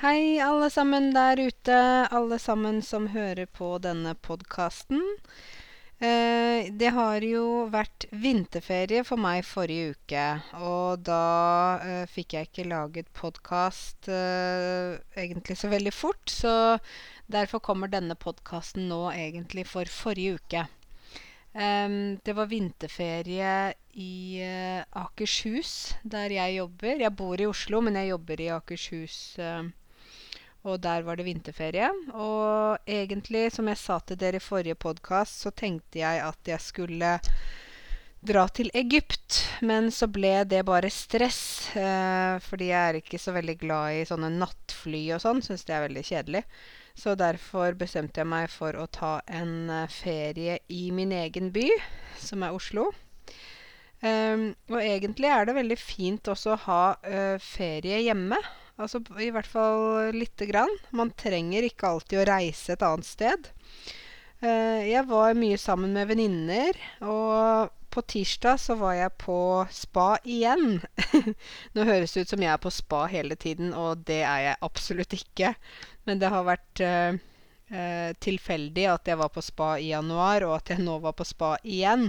Hei, alle sammen der ute. Alle sammen som hører på denne podkasten. Eh, det har jo vært vinterferie for meg forrige uke, og da eh, fikk jeg ikke laget podkast eh, egentlig så veldig fort, så derfor kommer denne podkasten nå egentlig for forrige uke. Det var vinterferie i eh, Akershus, der jeg jobber. Jeg bor i Oslo, men jeg jobber i Akershus. eh, og der var det vinterferie. Og egentlig, som jeg sa til dere i forrige podkast, så tenkte jeg at jeg skulle dra til Egypt. Men så ble det bare stress, eh, fordi jeg er ikke så veldig glad i sånne nattfly og sånn. Syns det er veldig kjedelig. Så derfor bestemte jeg meg for å ta en eh, ferie i min egen by, som er Oslo. Um, og egentlig er det veldig fint også å ha uh, ferie hjemme. Altså i hvert fall lite grann. Man trenger ikke alltid å reise et annet sted. Eh, jeg var mye sammen med venninner, og på tirsdag så var jeg på spa igjen. Nå høres det ut som jeg er på spa hele tiden, og det er jeg absolutt ikke. Men det har vært eh, tilfeldig at jeg var på spa i januar, og at jeg nå var på spa igjen.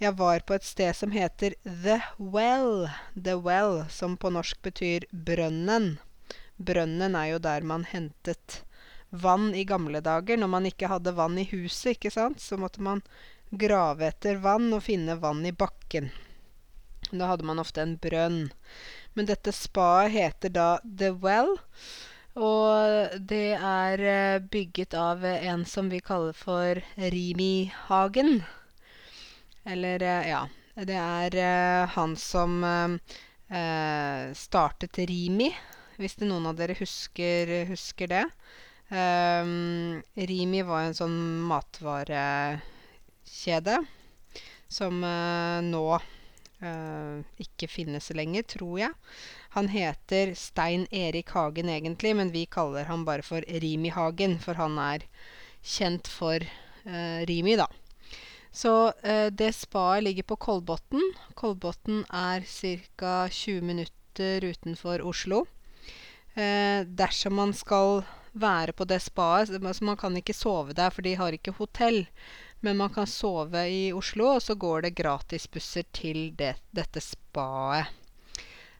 Jeg var på et sted som heter The Well. The Well, som på norsk betyr brønnen. Brønnen er jo der man hentet vann i gamle dager, når man ikke hadde vann i huset, ikke sant. Så måtte man grave etter vann og finne vann i bakken. Da hadde man ofte en brønn. Men dette spaet heter da The Well. Og det er eh, bygget av eh, en som vi kaller for Rimi Hagen. Eller, eh, ja. Det er han som startet Rimi, hvis det noen av dere husker, husker det. Rimi var en sånn matvarekjede som nå ikke finnes lenger, tror jeg. Han heter Stein Erik Hagen egentlig, men vi kaller han bare for Rimi Hagen, for han er kjent for eh, Rimi, da. Så eh, det spaet ligger på Kolbotn. Kolbotn er ca. 20 minutter utenfor Oslo. Eh, dersom man skal være på det spaet så altså Man kan ikke sove der, for de har ikke hotell. Men man kan sove i Oslo, og så går det gratisbusser til det, dette spaet.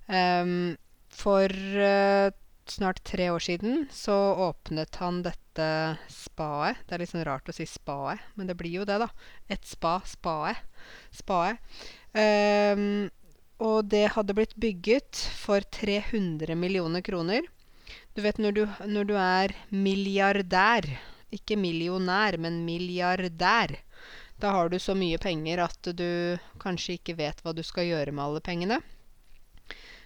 Ehm, for eh, snart tre år siden så åpnet han dette spaet. Det er litt sånn rart å si spaet, men det blir jo det, da. Et spa. Spaet. Spaet. Ehm, og det hadde blitt bygget for 300 millioner kroner. Du vet når du, når du er milliardær, ikke millionær, men milliardær, da har du så mye penger at du kanskje ikke vet hva du skal gjøre med alle pengene.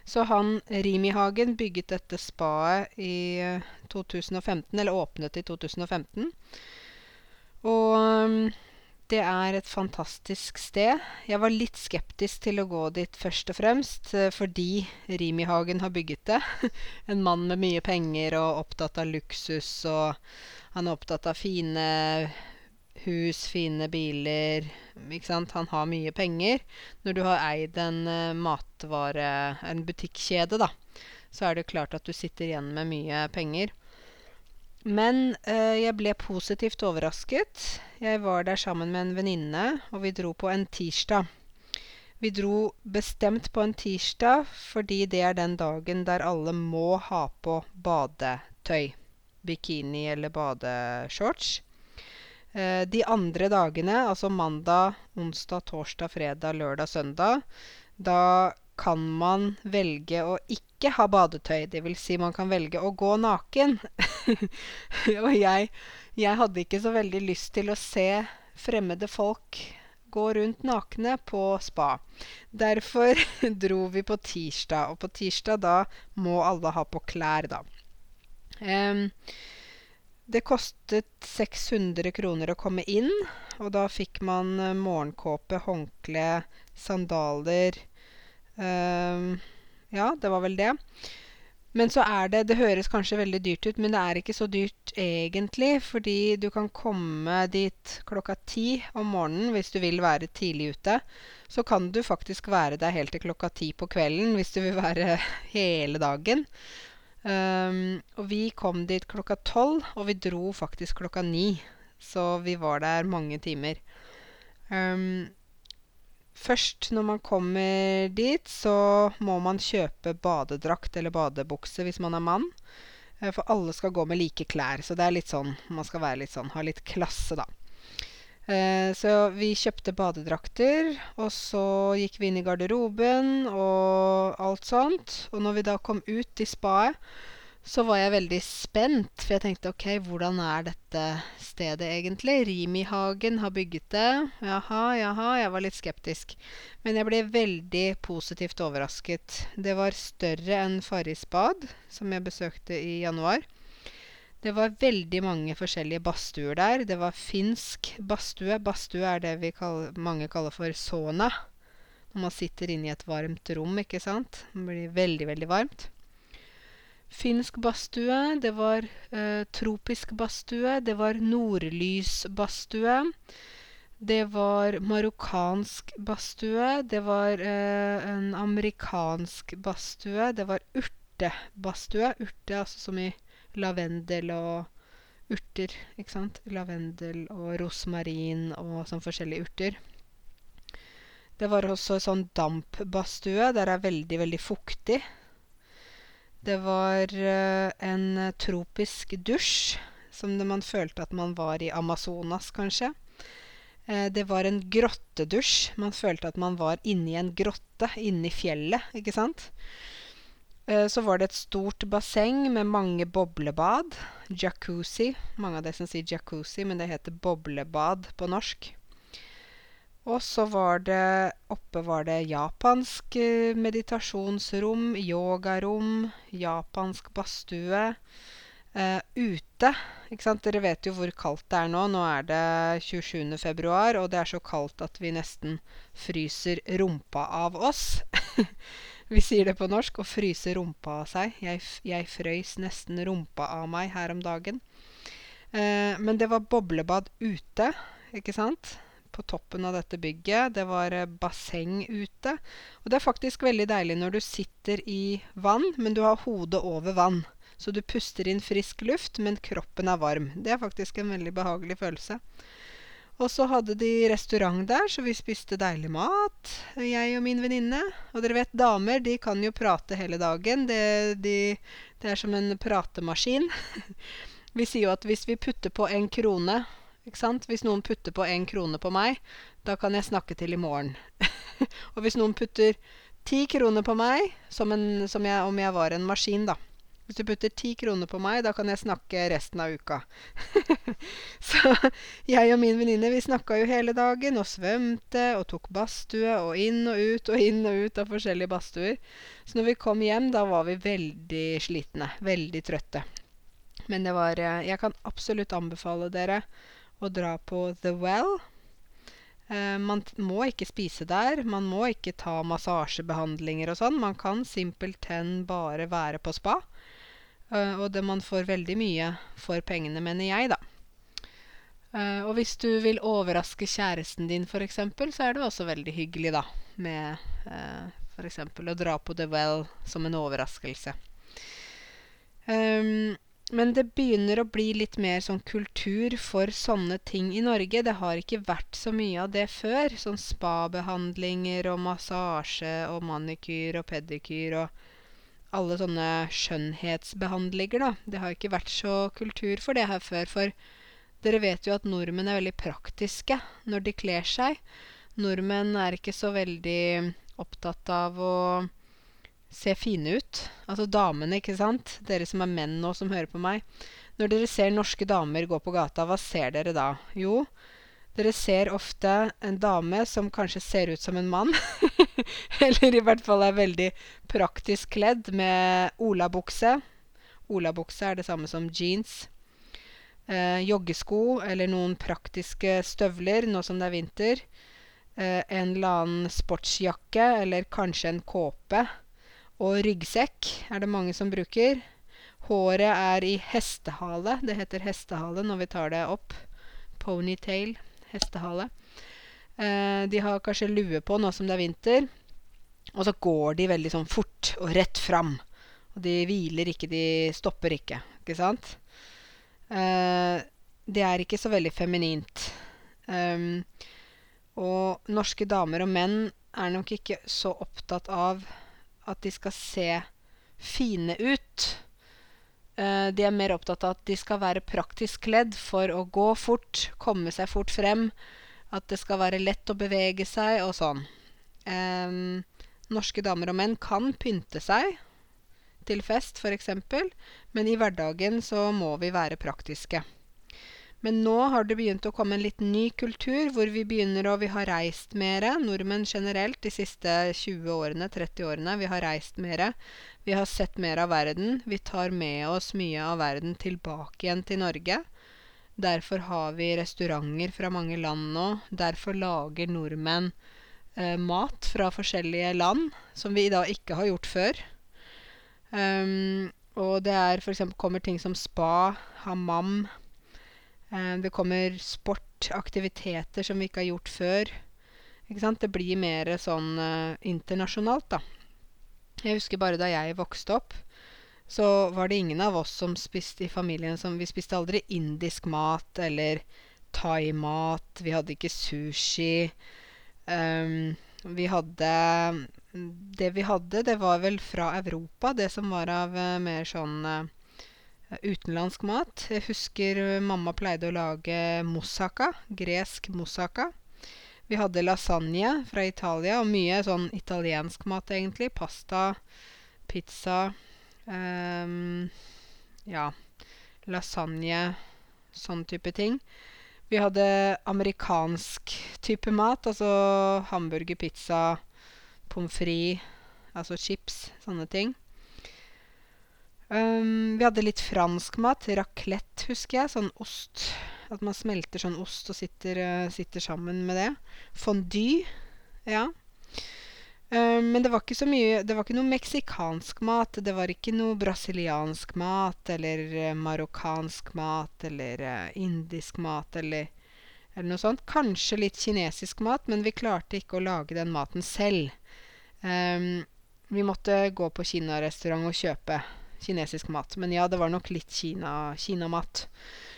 Så han Rimi Hagen bygget dette spaet i eh, 2015, eller åpnet i 2015. Og mm, det er et fantastisk sted. Jeg var litt skeptisk til å gå dit først og fremst eh, fordi Rimi Hagen har bygget det. En mann med mye penger og opptatt av luksus, og han er opptatt av fine hus, fine biler, ikke sant. Han har mye penger. Når du har eid en eh, matvare... en butikkjede, da, så er det klart at du sitter igjen med mye penger. Men eh, jeg ble positivt overrasket. Jeg var der sammen med en venninne, og vi dro på en tirsdag. Vi dro bestemt på en tirsdag fordi det er den dagen der alle må ha på badetøy. Bikini eller badeshorts. Eh, de andre dagene, altså mandag, onsdag, torsdag, fredag, lørdag, søndag, da kan man velge å ikke ha badetøy. Det vil si man kan velge å gå naken. Og jeg, jeg hadde ikke så veldig lyst til å se fremmede folk gå rundt nakne på spa. Derfor dro vi på tirsdag, og på tirsdag da må alle ha på klær, da. Em, det kostet 600 kroner å komme inn, og da fikk man eh, morgenkåpe, håndkle, sandaler ehm, Ja, det var vel det. Men så er det Det høres kanskje veldig dyrt ut, men det er ikke så dyrt egentlig, fordi du kan komme dit klokka ti om morgenen hvis du vil være tidlig ute. Så kan du faktisk være der helt til klokka ti på kvelden hvis du vil være hele dagen. Um, og vi kom dit klokka tolv, og vi dro faktisk klokka ni. Så vi var der mange timer. Um, først når man kommer dit, så må man kjøpe badedrakt eller badebukse hvis man er mann. Eh, for alle skal gå med like klær. Så det er litt sånn Man skal være litt sånn ha litt klasse, da. Eh, så vi kjøpte badedrakter, og så gikk vi inn i garderoben og alt sånt. Og når vi da kom ut i spaet, så var jeg veldig spent, for jeg tenkte OK, hvordan er dette stedet egentlig? Rimi-hagen har bygget det. Jaha, jaha. Jeg var litt skeptisk. Men jeg ble veldig positivt overrasket. Det var større enn Farris bad, som jeg besøkte i januar. Det var veldig mange forskjellige badstuer der. Det var finsk badstue. Badstue er det vi kaller, mange kaller for sauna. Når man sitter inne i et varmt rom, ikke sant. Det blir veldig, veldig varmt. Finsk badstue, det var eh, tropisk badstue, det var nordlysbadstue. Det var marokkansk badstue, det var eh, en amerikansk badstue, det var urtebadstue. Urte, altså som i lavendel og urter, ikke sant. Lavendel og rosmarin og sånn forskjellige urter. Det var også sånn dampbadstue. Der er veldig, veldig fuktig. Det var en tropisk dusj, som det man følte at man var i Amazonas, kanskje. Det var en grottedusj. Man følte at man var inni en grotte inni fjellet, ikke sant. Så var det et stort basseng med mange boblebad. Jacuzzi. Mange av de som sier jacuzzi, men det heter boblebad på norsk. Og så var det oppe var det japansk meditasjonsrom, yogarom, japansk badstue. ute, ikke sant, dere vet jo hvor kaldt det er nå. Nå er det 27. februar, og det er så kaldt at vi nesten fryser rumpa av oss. Vi sier det på norsk å fryse rumpa av seg. Jeg jeg frøys nesten rumpa av meg her om dagen. men det var boblebad ute, ikke sant på toppen av dette bygget. Det var basseng ute. Og det er faktisk veldig deilig når du sitter i vann, men du har hodet over vann. Så du puster inn frisk luft, men kroppen er varm. Det er faktisk en veldig behagelig følelse. Og så hadde de restaurant der, så vi spiste deilig mat, jeg og min venninne. Og dere vet, damer, de kan jo prate hele dagen. Det, de, det er som en pratemaskin. vi sier jo at hvis vi putter på en krone ikke sant? Hvis noen putter på en krone på meg, da kan jeg snakke til i morgen. og hvis noen putter ti kroner på meg, som, en, som jeg, om jeg var en maskin, da Hvis du putter ti kroner på meg, da kan jeg snakke resten av uka. Så jeg og min venninne, vi snakka jo hele dagen og svømte og tok badstue og inn og ut og inn og ut av forskjellige badstuer. Så når vi kom hjem, da var vi veldig slitne. Veldig trøtte. Men det var Jeg kan absolutt anbefale dere å dra på The Well. man må ikke spise der. Man må ikke ta massasjebehandlinger og sånn. Man kan simpelthen bare være på spa. Og det man får veldig mye for pengene, mener jeg, da. og hvis du vil overraske kjæresten din, eksempel, så er det også veldig hyggelig, da, med for eksempel å dra på The Well som en overraskelse. Um, men det begynner å bli litt mer sånn kultur for sånne ting i Norge. Det har ikke vært så mye av det før. Sånn spabehandlinger og massasje og manikyr og pedikyr og alle sånne skjønnhetsbehandlinger, da. Det har ikke vært så kultur for det her før. For dere vet jo at nordmenn er veldig praktiske når de kler seg. Nordmenn er ikke så veldig opptatt av å se fine ut. Altså damene, ikke sant. Dere som er menn nå, som hører på meg. Når dere ser norske damer gå på gata, hva ser dere da? Jo, dere ser ofte en dame som kanskje ser ut som en mann. Eller i hvert fall er veldig praktisk kledd med olabukse. Olabukse er det samme som jeans. Eh, joggesko eller noen praktiske støvler nå som det er vinter. Eh, en eller annen sportsjakke eller kanskje en kåpe. Og ryggsekk er det mange som bruker. Håret er i hestehale. Det heter hestehale når vi tar det opp. Ponytail. Hestehale. Eh, de har kanskje lue på nå som det er vinter. Og så går de veldig sånn fort og rett fram. Og de hviler ikke, de stopper ikke. Ikke sant? Eh, det er ikke så veldig feminint. Um, og norske damer og menn er nok ikke så opptatt av at de skal se fine ut. Eh, de er mer opptatt av at de skal være praktisk kledd for å gå fort, komme seg fort frem. At det skal være lett å bevege seg og sånn. Norske damer og menn kan pynte seg til fest, f.eks., men i hverdagen så må vi være praktiske. Men nå har det begynt å komme en litt ny kultur, hvor vi begynner å Vi har reist mere, nordmenn generelt, de siste 20 årene, 30 årene. Vi har reist mere. Vi har sett mer av verden. Vi tar med oss mye av verden tilbake igjen til Norge. Derfor har vi restauranter fra mange land nå. Derfor lager nordmenn eh, mat fra forskjellige land, som vi da ikke har gjort før. Um, og det er f.eks. kommer ting som spa, hammam det kommer sport, aktiviteter som vi ikke har gjort før. Ikke sant? Det blir mer sånn uh, internasjonalt, da. Jeg husker bare da jeg vokste opp, så var det ingen av oss som spiste i familien som Vi spiste aldri indisk mat eller thaimat. Vi hadde ikke sushi. Um, vi hadde Det vi hadde, det var vel fra Europa, det som var av uh, mer sånn uh, utenlandsk mat. Jeg husker eh, mamma pleide å lage moussaka, gresk moussaka. Vi hadde lasagne fra Italia, og mye sånn italiensk mat, egentlig. Pasta, pizza um, Ja, lasagne, sånn type ting. Vi hadde amerikansk type mat, altså hamburger, pizza, pommes frites, altså chips, sånne ting. Um, vi hadde litt fransk mat. Raclette, husker jeg. Sånn ost. At man smelter sånn ost og sitter, uh, sitter sammen med det. Fondue. Ja. Um, men det var ikke så mye Det var ikke noe meksikansk mat. Det var ikke noe brasiliansk mat eller uh, marokkansk mat eller uh, indisk mat eller, eller noe sånt. Kanskje litt kinesisk mat, men vi klarte ikke å lage den maten selv. Um, vi måtte gå på kinarestaurant og kjøpe kinesisk mat. Men ja, det var nok litt Kina, Kinamat.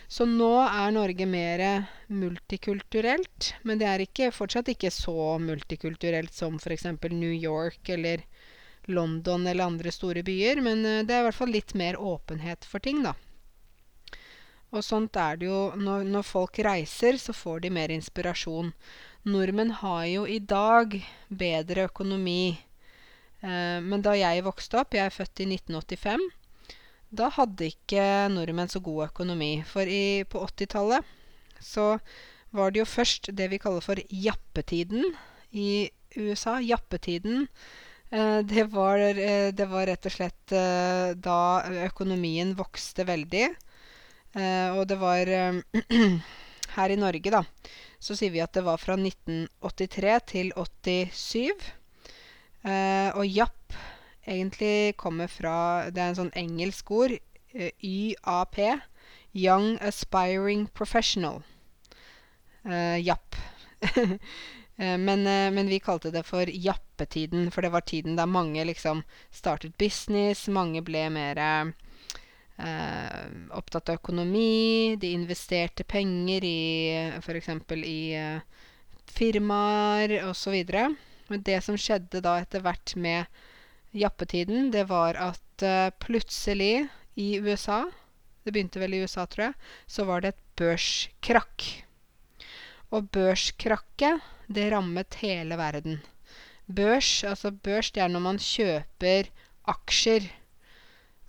Så nå er Norge mer multikulturelt. Men det er ikke, fortsatt ikke så multikulturelt som f.eks. New York eller London eller andre store byer. Men uh, det er i hvert fall litt mer åpenhet for ting, da. Og sånt er det jo når, når folk reiser, så får de mer inspirasjon. Nordmenn har jo i dag bedre økonomi Eh, men da jeg vokste opp, jeg er født i 1985, da hadde ikke nordmenn så god økonomi. For i, på 80-tallet så var det jo først det vi kaller for jappetiden i USA. Jappetiden. Eh, det var, eh, det var rett og slett da økonomien vokste veldig. Og det var Her i Norge, da, så sier vi at det var fra 1983 til 87. Uh, og japp egentlig kommer fra Det er en sånn engelsk ord. Eh, YAP. Young Aspiring Professional. Uh, japp. men, men, vi kalte det for jappetiden, for det var tiden da mange liksom startet business. Mange ble mer opptatt av økonomi. De investerte penger i f.eks. i firmaer osv. Men det som skjedde da etter hvert med jappetiden, det var at uh, plutselig i USA Det begynte vel i USA, tror jeg. Så var det et børskrakk. Og børskrakket, det rammet hele verden. Børs, altså børs, det er når man kjøper aksjer.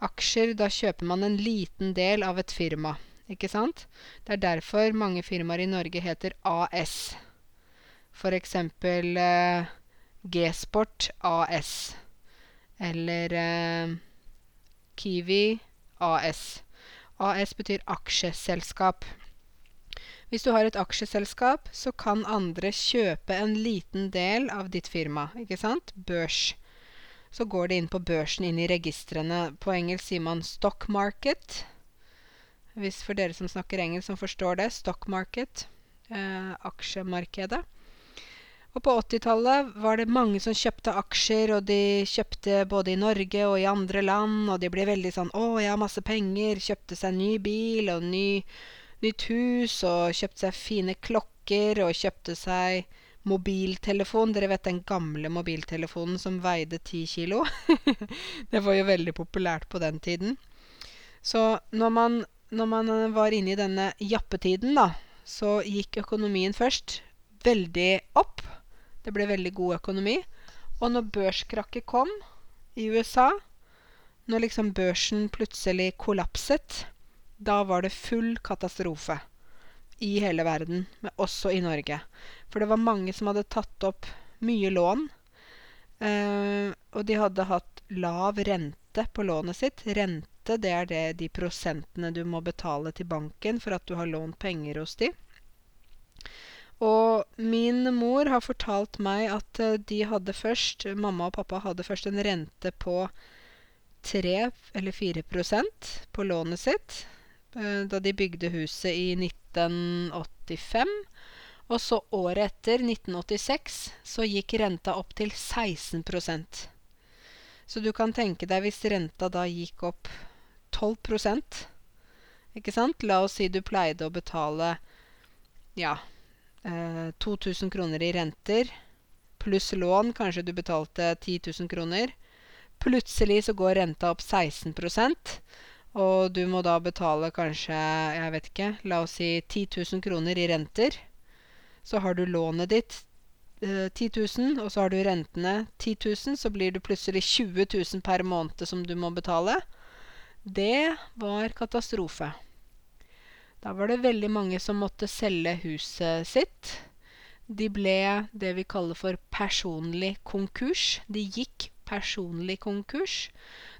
Aksjer, da kjøper man en liten del av et firma. Ikke sant? Det er derfor mange firmaer i Norge heter AS. For eksempel eh, G-Sport AS. Eller eh, Kiwi AS. AS betyr aksjeselskap. Hvis du har et aksjeselskap, så kan andre kjøpe en liten del av ditt firma. Ikke sant? Børs. Så går det inn på børsen, inn i registrene. På engelsk sier man 'stock market'. Hvis for dere som snakker engelsk, som forstår det. Stock market. Eh, aksjemarkedet. Og på 80-tallet var det mange som kjøpte aksjer, og de kjøpte både i Norge og i andre land, og de ble veldig sånn 'Å, jeg har masse penger', kjøpte seg ny bil og ny, nytt hus, og kjøpte seg fine klokker, og kjøpte seg mobiltelefon. Dere vet den gamle mobiltelefonen som veide ti kilo? det var jo veldig populært på den tiden. Så når man, når man var inne i denne jappetiden, da, så gikk økonomien først veldig opp. Det ble veldig god økonomi. Og når børskrakket kom i USA, når liksom børsen plutselig kollapset, da var det full katastrofe i hele verden, men også i Norge. For det var mange som hadde tatt opp mye lån. Eh, og de hadde hatt lav rente på lånet sitt. Rente, det er det de prosentene du må betale til banken for at du har lånt penger hos de. Og min mor har fortalt meg at eh, de hadde først Mamma og pappa hadde først en rente på 3 eller 4% på lånet sitt eh, da de bygde huset i 1985. Og så året etter, 1986, så gikk renta opp til 16% Så du kan tenke deg hvis renta da gikk opp 12 ikke sant? La oss si du pleide å betale ja, eh, 2000 kroner i renter pluss lån, kanskje du betalte 10 000 kroner. Plutselig så går renta opp 16% og du må da betale kanskje, jeg vet ikke, la oss si 10 000 kroner i renter. Så har du lånet ditt eh, 10 000, og så har du rentene 10 000, så blir det plutselig 20 000 per måned som du må betale. Det var katastrofe. Da var det veldig mange som måtte selge huset sitt. De ble det vi kaller for personlig konkurs. De gikk personlig konkurs.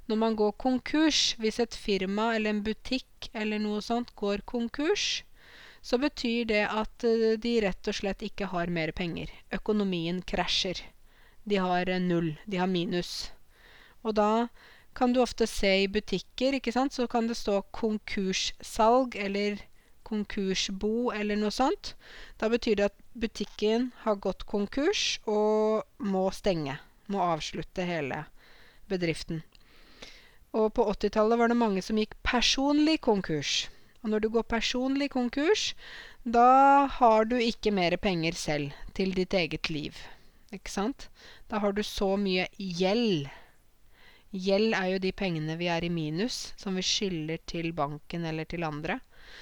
Når man går konkurs, hvis et firma eller en butikk eller noe sånt går konkurs, så betyr det at eh, de rett og slett ikke har mer penger. Økonomien krasjer. De har null. De har minus. Og da kan du ofte se i butikker, ikke sant, så kan det stå konkurssalg eller konkursbo eller noe sånt. Da betyr det at butikken har gått konkurs og må stenge. Må avslutte hele bedriften. Og på 80-tallet var det mange som gikk personlig konkurs. Og når du går personlig konkurs, da har du ikke mer penger selv til ditt eget liv. Ikke sant? Da har du så mye gjeld. Gjeld er jo de pengene vi er i minus, som vi skylder til banken eller til andre.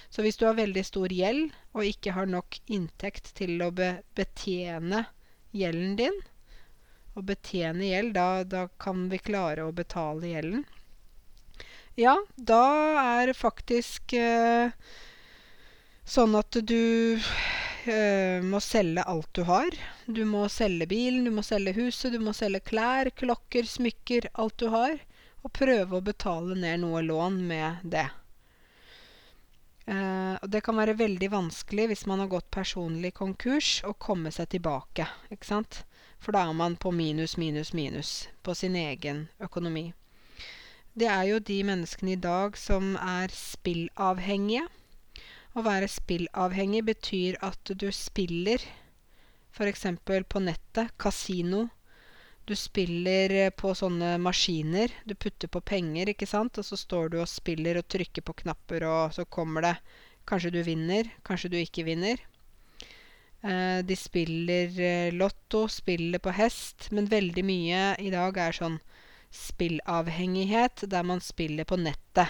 Så hvis du har veldig stor gjeld og ikke har nok inntekt til å be betjene gjelden din Å betjene gjeld, da, da kan vi klare å betale gjelden. Ja, da er det faktisk eh, sånn at du eh, må selge alt du har. Du må selge bilen, du må selge huset, du må selge klær, klokker, smykker, alt du har. Og prøve å betale ned noe lån med det. Eh, og det kan være veldig vanskelig hvis man har gått personlig konkurs, å komme seg tilbake. Ikke sant? For da er man på minus, minus, minus på sin egen økonomi. Det er jo de menneskene i dag som er spillavhengige. Å være spillavhengig betyr at du spiller f.eks. på nettet, kasino, du spiller eh, på sånne maskiner. Du putter på penger, ikke sant, og så står du og spiller og trykker på knapper, og så kommer det Kanskje du vinner, kanskje du ikke vinner. Eh, de spiller eh, lotto, spiller på hest, men veldig mye i dag er sånn spillavhengighet, der man spiller på nettet.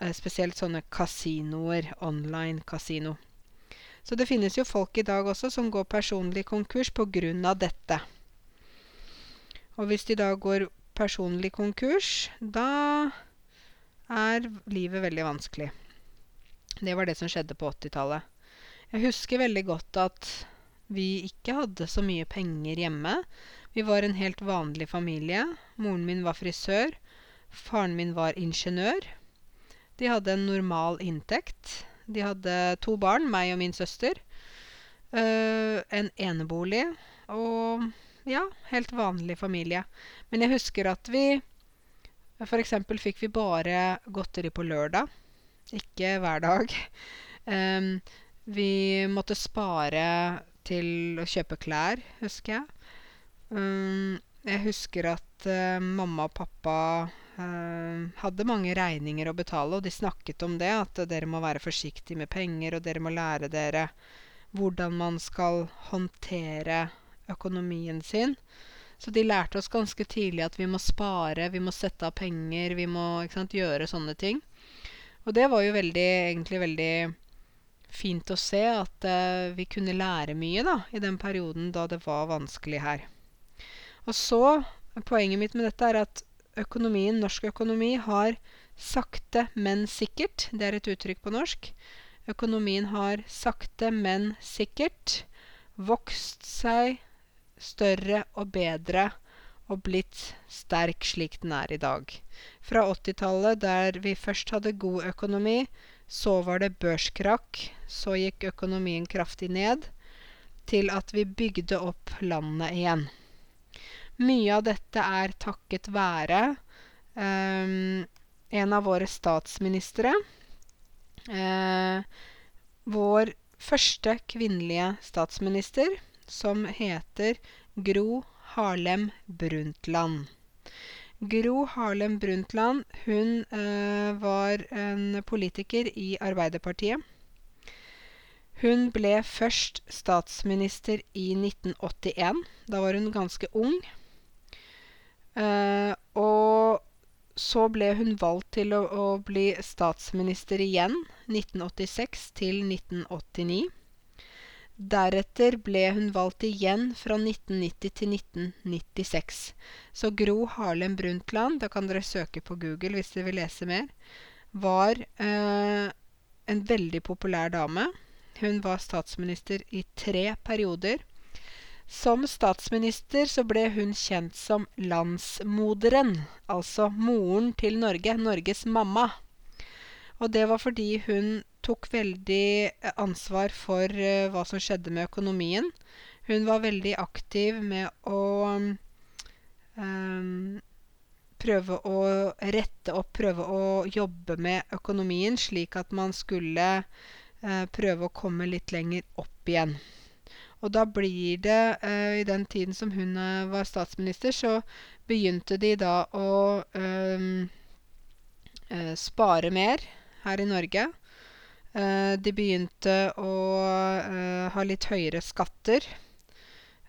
Eh, spesielt sånne kasinoer, online kasino. Så det finnes jo folk i dag også som går personlig konkurs av dette. Og hvis de da går personlig konkurs, da er livet veldig vanskelig. Det var det som skjedde på 80-tallet. Jeg husker veldig godt at vi ikke hadde så mye penger hjemme. Vi var en helt vanlig familie. Moren min var frisør. Faren min var ingeniør. De hadde en normal inntekt. De hadde to barn, meg og min søster. Uh, en enebolig. Og ja, helt vanlig familie. Men jeg husker at vi eksempel fikk vi bare godteri på lørdag. Ikke hver dag. Um, vi måtte spare til å kjøpe klær, husker jeg. Um, jeg husker at uh, mamma og pappa uh, hadde mange regninger å betale, og de snakket om det, at dere må være forsiktige med penger, og dere må lære dere hvordan man skal håndtere økonomien sin. Så de lærte oss ganske tidlig at vi må spare, vi må sette av penger, vi må sant, gjøre sånne ting. Og det var jo veldig, egentlig veldig fint å se at uh, vi kunne lære mye da, i den perioden da det var vanskelig her. Og så Poenget mitt med dette er at økonomien, norsk økonomi har sakte, men sikkert Det er et uttrykk på norsk. Økonomien har sakte, men sikkert vokst seg større og bedre og blitt sterk slik den er i dag. Fra 80-tallet, der vi først hadde god økonomi, så var det børskrakk, så gikk økonomien kraftig ned, til at vi bygde opp landet igjen. Mye av dette er takket være um, en av våre statsministre. Uh, vår første kvinnelige statsminister, som heter Gro Harlem Brundtland. Gro Harlem Brundtland hun eh, var en politiker i Arbeiderpartiet. Hun ble først statsminister i 1981. Da var hun ganske ung. Eh, og så ble hun valgt til å, å bli statsminister igjen, 1986 til 1989. Deretter ble hun valgt igjen fra 1990 til 1996. Så Gro Harlem Brundtland, da kan dere søke på Google hvis dere vil lese mer, var eh, en veldig populær dame. Hun var statsminister i tre perioder. Som statsminister så ble hun kjent som landsmoderen, altså moren til Norge, Norges mamma. Og det var fordi hun tok veldig eh, ansvar for uh, hva som skjedde med økonomien. Hun var veldig aktiv med å um, prøve å rette opp, prøve å jobbe med økonomien, slik at man skulle uh, prøve å komme litt lenger opp igjen. Og da blir det I den tiden som hun var statsminister, så begynte de da å um, spare mer her i Norge. Uh, de begynte å uh, ha litt høyere skatter.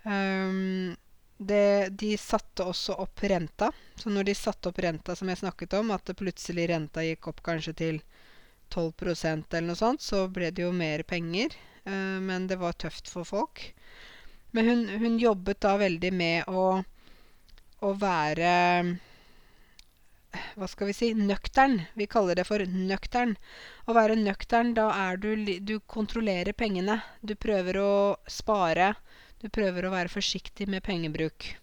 Um, det, de satte også opp renta. Så når de satte opp renta, som jeg snakket om, at plutselig renta gikk opp kanskje til 12% eller noe sånt, så ble det jo mer penger. Eh, men det var tøft for folk. Men hun, hun jobbet da veldig med å, å være hva skal vi si nøktern. Vi kaller det for nøktern. Å være nøktern, da er du Du kontrollerer pengene. Du prøver å spare. Du prøver å være forsiktig med pengebruk.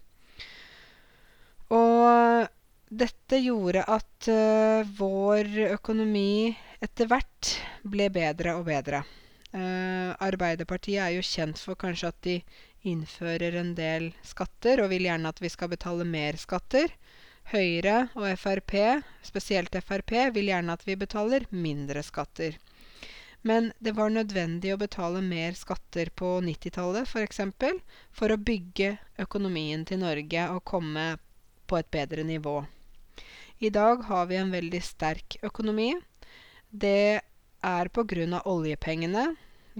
Og dette gjorde at uh, vår økonomi etter hvert ble bedre og bedre. Uh, Arbeiderpartiet er jo kjent for kanskje at de innfører en del skatter, og vil gjerne at vi skal betale mer skatter. Høyre og Frp, spesielt Frp, vil gjerne at vi betaler mindre skatter. Men det var nødvendig å betale mer skatter på 90-tallet f.eks. For, for å bygge økonomien til Norge og komme på et bedre nivå. I dag har vi en veldig sterk økonomi. Det er av oljepengene,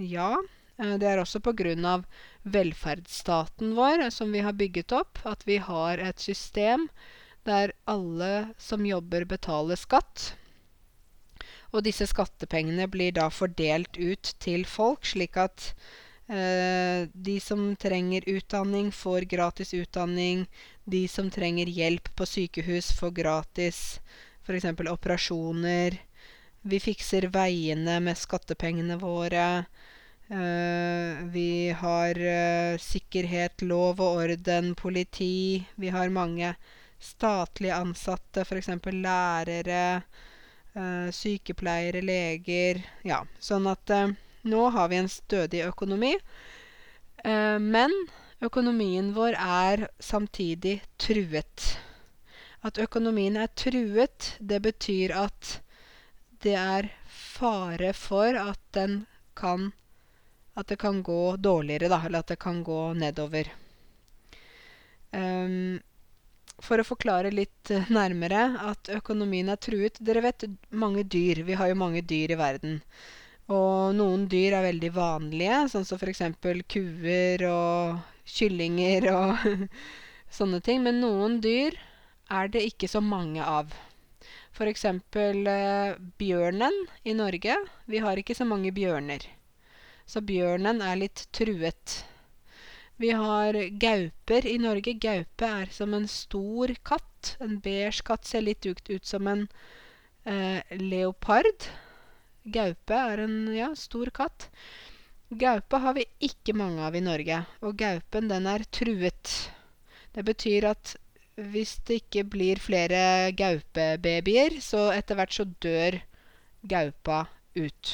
ja. Eh, det er også av velferdsstaten vår som vi har bygget opp. At vi har et system der alle som jobber, betaler skatt. Og disse skattepengene blir da fordelt ut til folk, slik at eh, de som trenger utdanning, får gratis utdanning. De som trenger hjelp på sykehus, får gratis f.eks. operasjoner. Vi fikser veiene med skattepengene våre. Uh, vi har uh, sikkerhet, lov og orden, politi. Vi har mange statlige ansatte, f.eks. lærere, eh, sykepleiere, leger Ja, sånn at eh, nå har vi en stødig økonomi. Eh, men økonomien vår er samtidig truet. At økonomien er truet, det betyr at det er fare for at den kan at det kan gå dårligere, da, eller at det kan gå nedover. Um, for å forklare litt nærmere at økonomien er truet Dere vet mange dyr. Vi har jo mange dyr i verden. Og noen dyr er veldig vanlige, sånn som f.eks. kuer og kyllinger og sånne ting. Men noen dyr er det ikke så mange av. F.eks. Eh, bjørnen i Norge. Vi har ikke så mange bjørner. Så bjørnen er litt truet. Vi har gauper i Norge. Gaupe er som en stor katt. En beige katt ser litt ut, ut som en eh, leopard. Gaupe er en ja, stor katt. Gaupe har vi ikke mange av i Norge, og gaupen den er truet. Det betyr at hvis det ikke blir flere gaupebabyer, så etter hvert så dør gaupa ut.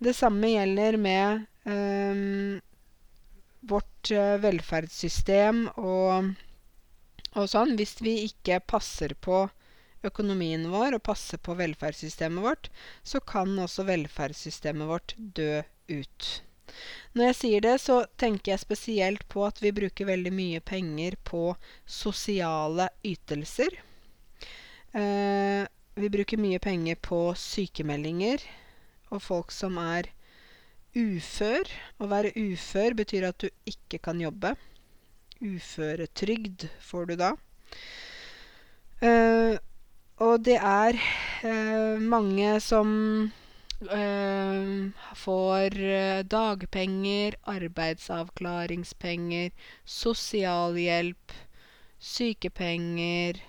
Det samme gjelder med um, vårt eh, velferdssystem og, og sånn, hvis vi ikke passer på økonomien vår og passer på velferdssystemet vårt, så kan også velferdssystemet vårt dø ut. Når jeg sier det, så tenker jeg spesielt på at vi bruker veldig mye penger på sosiale ytelser. Eh, vi bruker mye penger på sykemeldinger og folk som er ufør. Å være ufør betyr at du ikke kan jobbe. Uføretrygd får du da. Uh, og det er uh, mange som uh, får dagpenger, arbeidsavklaringspenger, sosialhjelp, sykepenger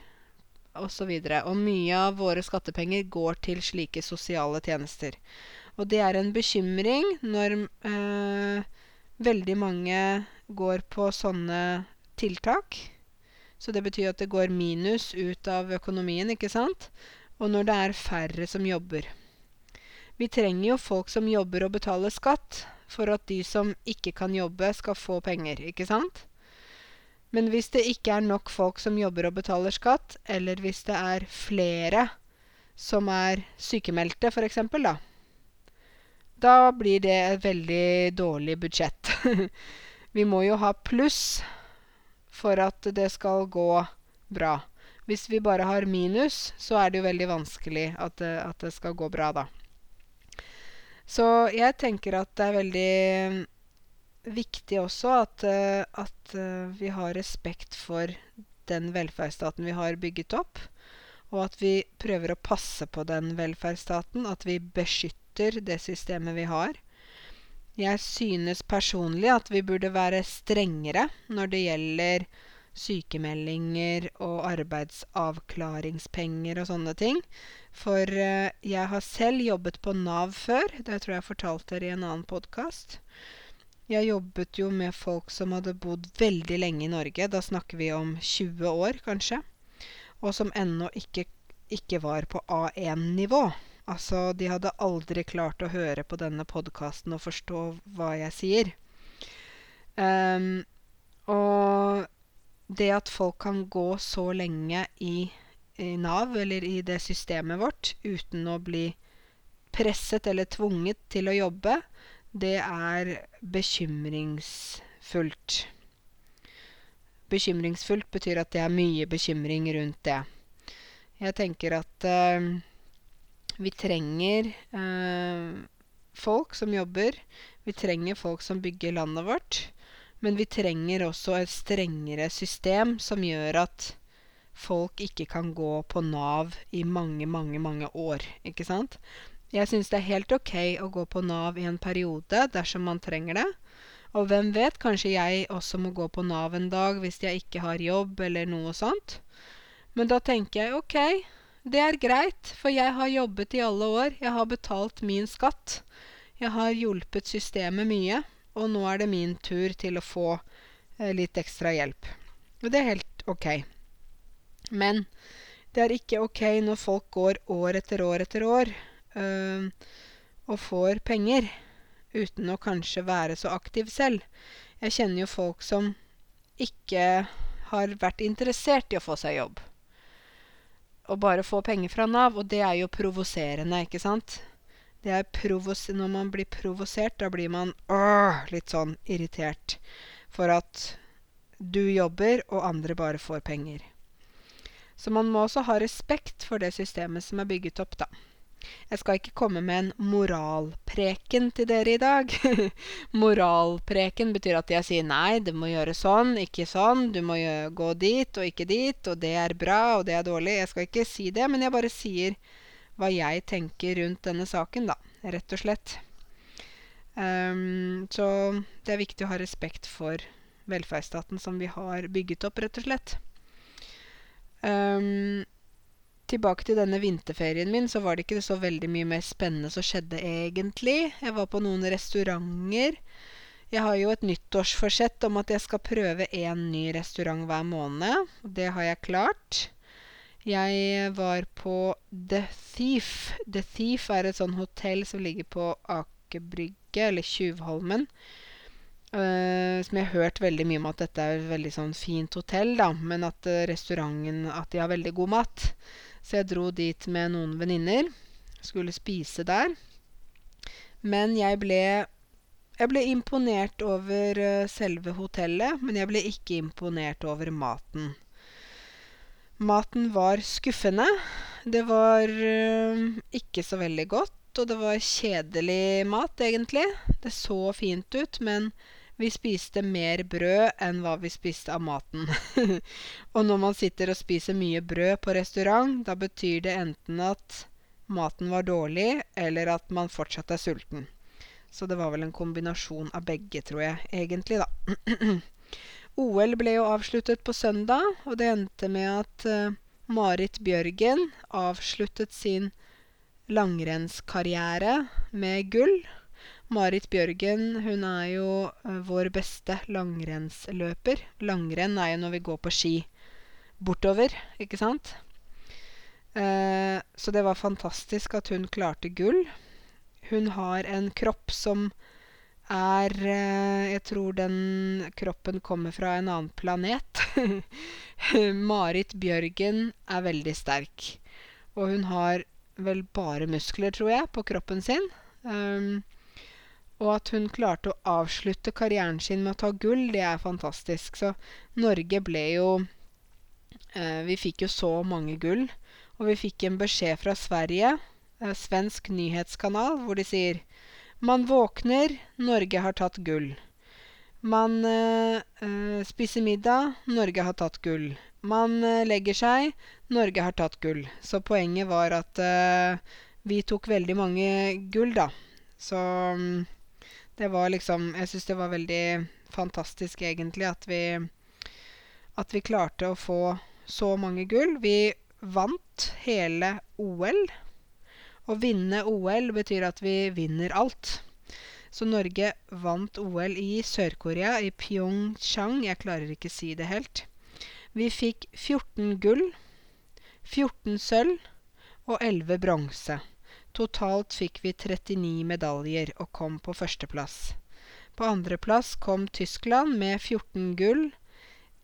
osv. Og, så og mye av våre skattepenger går til slike sosiale tjenester. Og det er en bekymring når eh, veldig mange går på sånne tiltak. Så det betyr at det går minus ut av økonomien, ikke sant? Og når det er færre som jobber. Vi trenger jo folk som jobber og betaler skatt, for at de som ikke kan jobbe, skal få penger, ikke sant? Men hvis det ikke er nok folk som jobber og betaler skatt, eller hvis det er flere som er sykemeldte, f.eks., da, da blir det et veldig dårlig budsjett. Vi må jo ha pluss for at det skal gå bra. Hvis vi bare har minus, så er det jo veldig vanskelig at det, at det skal gå bra, da. Så jeg tenker at det er veldig viktig også at, at vi har respekt for den velferdsstaten vi har bygget opp, og at vi prøver å passe på den velferdsstaten. At vi beskytter støtter det systemet vi har. Jeg synes personlig at vi burde være strengere når det gjelder sykemeldinger og arbeidsavklaringspenger og sånne ting. For uh, jeg har selv jobbet på Nav før. Det tror jeg fortalte dere i en annen podkast. Jeg jobbet jo med folk som hadde bodd veldig lenge i Norge. Da snakker vi om 20 år, kanskje. Og som ennå ikke, ikke var på A1-nivå. Altså, de hadde aldri klart å høre på denne podkasten og forstå hva jeg sier. Um, og det at folk kan gå så lenge i, i, Nav, eller i det systemet vårt, uten å bli presset eller tvunget til å jobbe, det er bekymringsfullt. Bekymringsfullt betyr at det er mye bekymring rundt det. Jeg tenker at uh, vi trenger eh, folk som jobber. Vi trenger folk som bygger landet vårt. Men vi trenger også et strengere system som gjør at folk ikke kan gå på Nav i mange, mange, mange år. Ikke sant? Jeg syns det er helt ok å gå på Nav i en periode dersom man trenger det. Og hvem vet, kanskje jeg også må gå på Nav en dag hvis jeg ikke har jobb eller noe sånt. Men da tenker jeg ok, det er greit, for jeg har jobbet i alle år. Jeg har betalt min skatt. Jeg har hjulpet systemet mye, og nå er det min tur til å få eh, litt ekstra hjelp. Og det er helt ok. Men det er ikke ok når folk går år etter år etter år øh, og får penger uten å kanskje være så aktiv selv. Jeg kjenner jo folk som ikke har vært interessert i å få seg jobb å bare få penger fra Nav, og det er jo provoserende, ikke sant? Det er provos når man blir provosert, da blir man åh, litt sånn irritert for at du jobber, og andre bare får penger. Så man må også ha respekt for det systemet som er bygget opp, da. Jeg skal ikke komme med en moralpreken til dere i dag. moralpreken betyr at jeg sier nei, du må gjøre sånn, ikke sånn. Du må gå dit og ikke dit, og det er bra, og det er dårlig. Jeg skal ikke si det, men jeg bare sier hva jeg tenker rundt denne saken, da. Rett og slett. Um, så det er viktig å ha respekt for velferdsstaten som vi har bygget opp, rett og slett. Um, tilbake til denne vinterferien min, så var det ikke så veldig mye mer spennende som skjedde egentlig. Jeg var på noen restauranter. Jeg har jo et nyttårsforsett om at jeg skal prøve én ny restaurant hver måned. Det har jeg klart. Jeg var på The Thief. The Thief er et sånn hotell som ligger på Aker Brygge, eller Tjuvholmen. Uh, som jeg har hørt veldig mye om at dette er et veldig sånn fint hotell, da. Men at uh, restauranten At de har veldig god mat. Så jeg dro dit med noen venninner. Skulle spise der. Men jeg ble Jeg ble imponert over uh, selve hotellet, men jeg ble ikke imponert over maten. Maten var skuffende. Det var ikke så veldig godt, og det var kjedelig mat, egentlig. Det så fint ut, men vi spiste mer brød enn hva vi spiste av maten. og når man sitter og spiser mye brød på restaurant, da betyr det enten at maten var dårlig, eller at man fortsatt er sulten. Så det var vel en kombinasjon av begge, tror jeg, egentlig, da. OL ble jo avsluttet på søndag, og det endte med at uh, Marit Bjørgen avsluttet sin langrennskarriere med gull. Marit Bjørgen hun er jo uh, vår beste langrennsløper. Langrenn er jo når vi går på ski bortover, ikke sant? Uh, så det var fantastisk at hun klarte gull. Hun har en kropp som er uh, Jeg tror den kroppen kommer fra en annen planet. Marit Bjørgen er veldig sterk. Og hun har vel bare muskler, tror jeg, på kroppen sin. Um, og at hun klarte å avslutte karrieren sin med å ta gull, det er fantastisk. Så Norge ble jo eh, Vi fikk jo så mange gull. Og vi fikk en beskjed fra Sverige, eh, svensk nyhetskanal, hvor de sier Man våkner, Norge har tatt gull. Man eh, eh spiser middag, Norge har tatt gull. Man eh, legger seg, Norge har tatt gull. Så poenget var at eh, vi tok veldig mange gull, da. Så mm, det var liksom Jeg syns det var veldig fantastisk, egentlig, at vi At vi klarte å få så mange gull. Vi vant hele OL. Å vinne OL betyr at vi vinner alt. Så Norge vant OL i Sør-Korea, i Pyeongchang. Jeg klarer ikke si det helt. Vi fikk 14 gull, 14 sølv og 11 bronse. Totalt fikk vi 39 medaljer og kom på førsteplass. På andreplass kom Tyskland med 14 gull,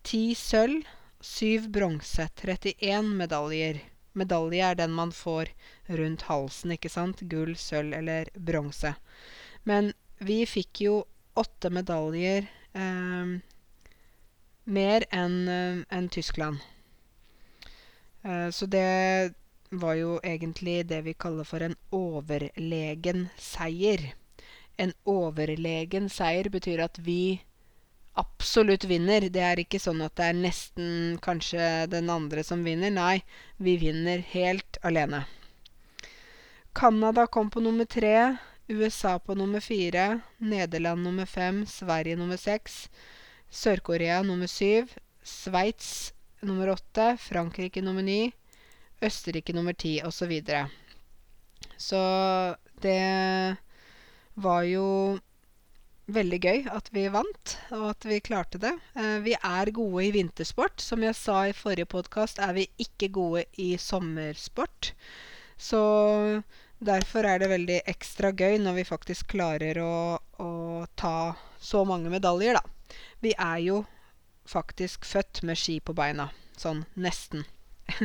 10 sølv, 7 bronse, 31 medaljer. Medalje er den man får rundt halsen, ikke sant? Gull, sølv eller bronse. Men vi fikk jo åtte medaljer eh, mer enn eh, en Tyskland. Eh, så det var jo egentlig det vi kaller for en overlegen seier. En overlegen seier betyr at vi absolutt vinner. Det er ikke sånn at det er nesten kanskje den andre som vinner. Nei, vi vinner helt alene. Canada kom på nummer tre. USA på nummer fire. Nederland nummer fem. Sverige nummer seks. Sør-Korea nummer syv. Sveits nummer åtte. Frankrike nummer ni. Østerrike nummer ti, osv. Så, videre. så det var jo veldig gøy at vi vant, og at vi klarte det. Eh, vi er gode i vintersport. Som jeg sa i forrige podkast, er vi ikke gode i sommersport. Så derfor er det veldig ekstra gøy når vi faktisk klarer å, å ta så mange medaljer, da. Vi er jo faktisk født med ski på beina. Sånn nesten.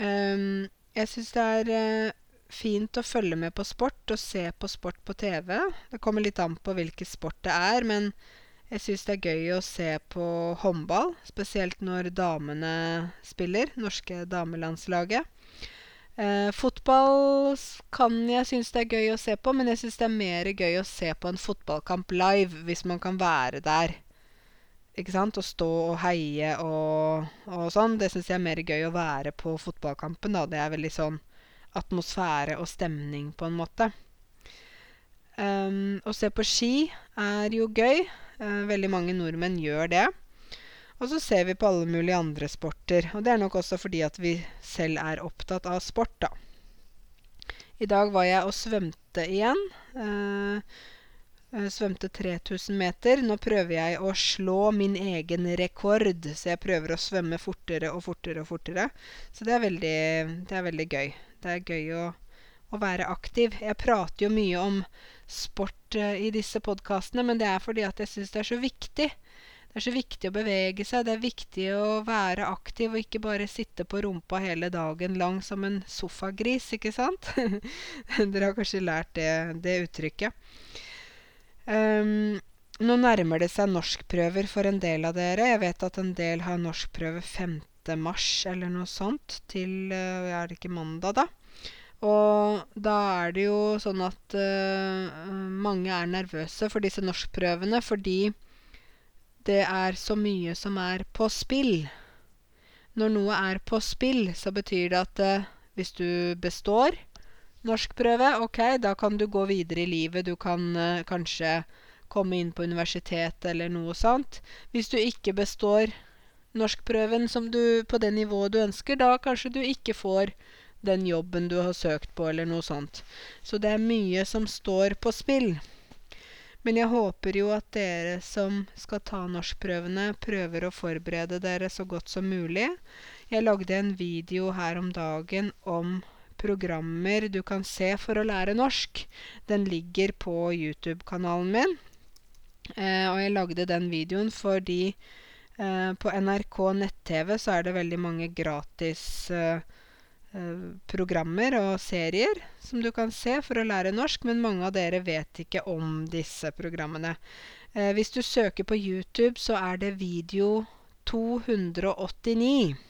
Um, jeg syns det er uh, fint å følge med på sport og se på sport på TV. Det kommer litt an på hvilken sport det er, men jeg syns det er gøy å se på håndball, spesielt når damene spiller, norske damelandslaget. Eh, fotball kan jeg synes det er gøy å se på, men jeg syns det er mer gøy å se på en fotballkamp live hvis man kan være der. Ikke sant? Å stå og heie og, og sånn. Det syns jeg er mer gøy å være på fotballkampen, da. Det er veldig sånn atmosfære og stemning, på en måte. Um, å se på ski er jo gøy. Uh, veldig mange nordmenn gjør det. Og så ser vi på alle mulige andre sporter. Og det er nok også fordi at vi selv er opptatt av sport, da. I dag var jeg og svømte igjen. Uh, svømte 3000 meter. Nå prøver jeg å slå min egen rekord, så jeg prøver å svømme fortere og fortere og fortere. Så det er veldig, det er veldig gøy. Det er gøy å, å være aktiv. Jeg prater jo mye om sport uh, i disse podkastene, men det er fordi at jeg syns det er så viktig. Det er så viktig å bevege seg, det er viktig å være aktiv og ikke bare sitte på rumpa hele dagen lang som en sofagris, ikke sant? Dere har kanskje lært det, det uttrykket. Um, nå nærmer det seg norskprøver for en del av dere. Jeg vet at en del har norskprøve 5. mars eller noe sånt til uh, Er det ikke mandag, da? Og da er det jo sånn at uh, mange er nervøse for disse norskprøvene fordi det er så mye som er på spill. Når noe er på spill, så betyr det at uh, hvis du består norskprøve, ok, da kan du gå videre i livet. Du kan uh, kanskje komme inn på universitet eller noe sånt. Hvis du ikke består norskprøven som du, på det nivået du ønsker, da kanskje du ikke får den jobben du har søkt på, eller noe sånt. Så det er mye som står på spill. Men jeg håper jo at dere som skal ta norskprøvene, prøver å forberede dere så godt som mulig. Jeg lagde en video her om dagen om programmer du kan se for å lære norsk. Den ligger på YouTube-kanalen min. Eh, og jeg lagde den videoen fordi eh, på NRK nett-TV så er det veldig mange gratis eh, programmer og serier som du kan se for å lære norsk, men mange av dere vet ikke om disse programmene. Eh, hvis du søker på YouTube, så er det video 289.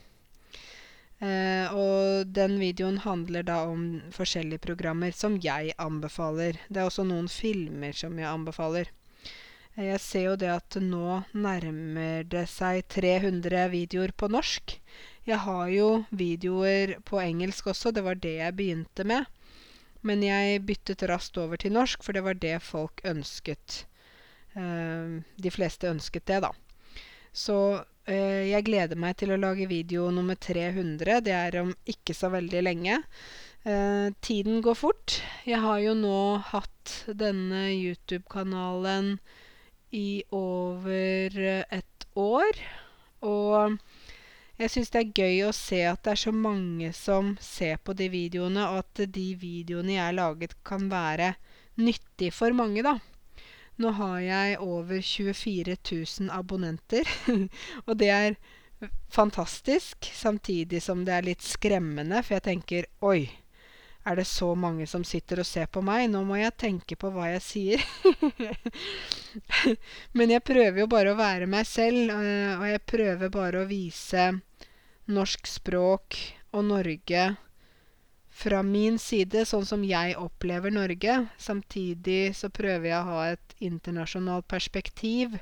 Eh, og den videoen handler da om forskjellige programmer som jeg anbefaler. Det er også noen filmer som jeg anbefaler. Eh, jeg ser jo det at nå nærmer det seg 300 videoer på norsk. Jeg har jo videoer på engelsk også, det var det jeg begynte med. Men jeg byttet raskt over til norsk, for det var det folk ønsket. Eh, de fleste ønsket det, da. Så jeg gleder meg til å lage video nummer 300. Det er om ikke så veldig lenge. Uh, tiden går fort. Jeg har jo nå hatt denne YouTube-kanalen i over et år. Og jeg syns det er gøy å se at det er så mange som ser på de videoene, og at de videoene jeg har laget, kan være nyttig for mange, da. Nå har jeg over 24 000 abonnenter, og det er fantastisk, samtidig som det er litt skremmende, for jeg tenker oi, er det så mange som sitter og ser på meg? Nå må jeg tenke på hva jeg sier. Men jeg prøver jo bare å være meg selv, eh, og jeg prøver bare å vise norsk språk og Norge fra min side, sånn som jeg opplever Norge. Samtidig så prøver jeg å ha et internasjonalt perspektiv.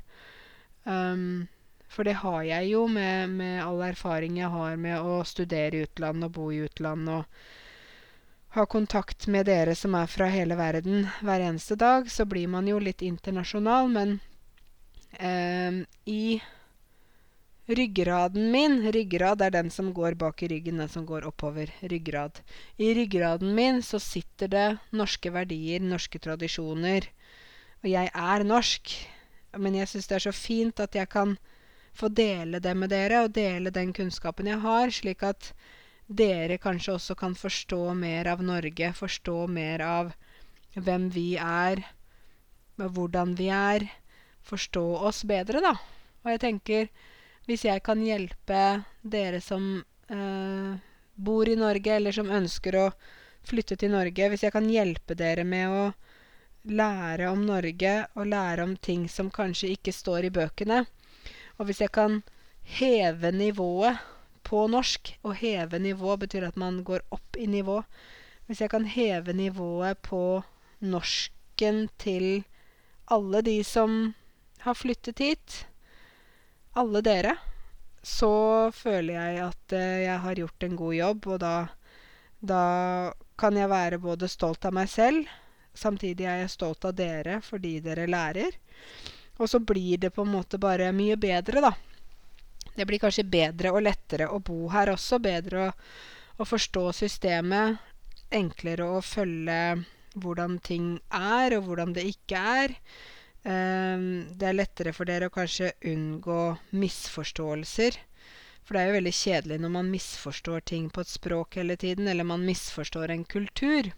Um, for det har jeg jo med, med all erfaring jeg har med å studere i utlandet og bo i utlandet og ha kontakt med dere som er fra hele verden hver eneste dag, så blir man jo litt internasjonal, men um, i Ryggraden min Ryggrad er den som går bak i ryggen, den som går oppover. Ryggrad. I ryggraden min så sitter det norske verdier, norske tradisjoner. Og jeg er norsk. Men jeg syns det er så fint at jeg kan få dele det med dere, og dele den kunnskapen jeg har, slik at dere kanskje også kan forstå mer av Norge, forstå mer av hvem vi er, hvordan vi er. Forstå oss bedre, da. Og jeg tenker hvis jeg kan hjelpe dere som eh, bor i Norge, eller som ønsker å flytte til Norge, hvis jeg kan hjelpe dere med å lære om Norge og lære om ting som kanskje ikke står i bøkene, og hvis jeg kan heve nivået på norsk Og heve nivå betyr at man går opp i nivå. Hvis jeg kan heve nivået på norsken til alle de som har flyttet hit, alle dere, så føler jeg at jeg har gjort en god jobb, og da da kan jeg være både stolt av meg selv, samtidig er jeg stolt av dere fordi dere lærer. Og så blir det på en måte bare mye bedre, da. Det blir kanskje bedre og lettere å bo her også, bedre å å forstå systemet, enklere å følge hvordan ting er, og hvordan det ikke er. det er lettere for dere å kanskje unngå misforståelser. For det er jo veldig kjedelig når man misforstår ting på et språk hele tiden, eller man misforstår en kultur.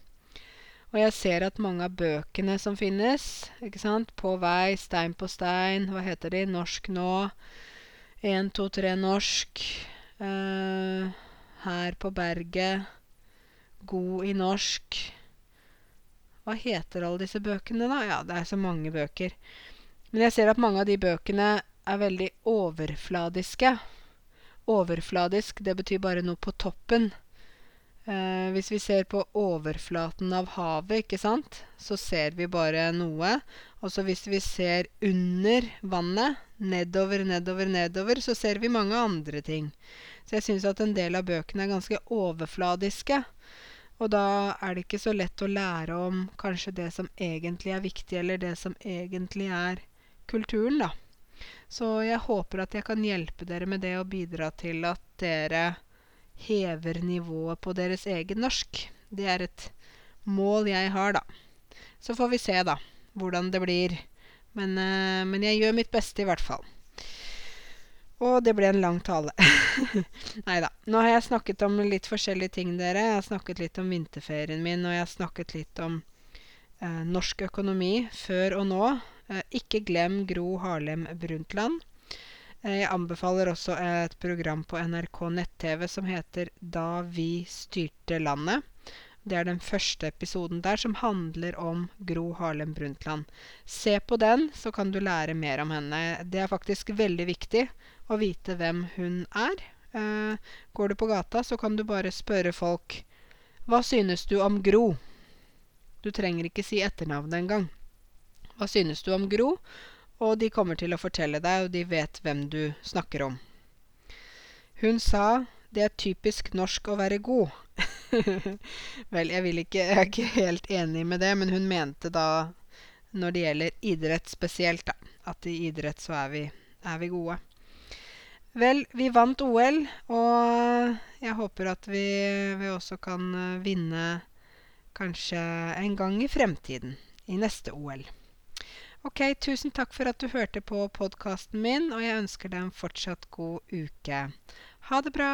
Og jeg ser at mange av bøkene som finnes, ikke sant, På vei, Stein på stein, hva heter de, Norsk nå, Én, to, tre, norsk, Her på berget, God i norsk Hva heter alle disse bøkene, da? Ja, det er så mange bøker. Men jeg ser at mange av de bøkene er veldig overfladiske. Overfladisk, det betyr bare noe på toppen. Hvis vi ser på overflaten av havet, ikke sant, så ser vi bare noe. Og så hvis vi ser under vannet, nedover, nedover, nedover, så ser vi mange andre ting. Så jeg syns at en del av bøkene er ganske overfladiske. Og da er det ikke så lett å lære om kanskje det som egentlig er viktig, eller det som egentlig er kulturen, da. Så jeg håper at jeg kan hjelpe dere med det og bidra til at dere hever nivået på deres egen norsk. Det er et mål jeg har, da. Så får vi se, da, hvordan det blir. Men men jeg gjør mitt beste, i hvert fall. Og det ble en lang tale. Nei da. Nå har jeg snakket om litt forskjellige ting, dere. Jeg har snakket litt om vinterferien min, og jeg har snakket litt om norsk økonomi før og nå. Ikke glem Gro Harlem Brundtland. Jeg anbefaler også et program på NRK nett-TV som heter Da vi styrte landet. Det er den første episoden der som handler om Gro Harlem Brundtland. Se på den, så kan du lære mer om henne. Det er faktisk veldig viktig å vite hvem hun er. går du på gata, så kan du bare spørre folk Hva synes du om Gro? Du trenger ikke si etternavnet engang. Hva synes du om Gro? Og de kommer til å fortelle deg, og de vet hvem du snakker om. Hun sa det er typisk norsk å være god. Vel, jeg ikke jeg er ikke helt enig med det, men hun mente da når det gjelder idrett spesielt, da, at i idrett så er vi er vi gode. Vel, vi vant OL, og jeg håper at vi vi også kan vinne kanskje en gang i fremtiden, i neste OL. Ok, tusen takk for at du hørte på podkasten min, og jeg ønsker deg en fortsatt god uke. Ha det bra!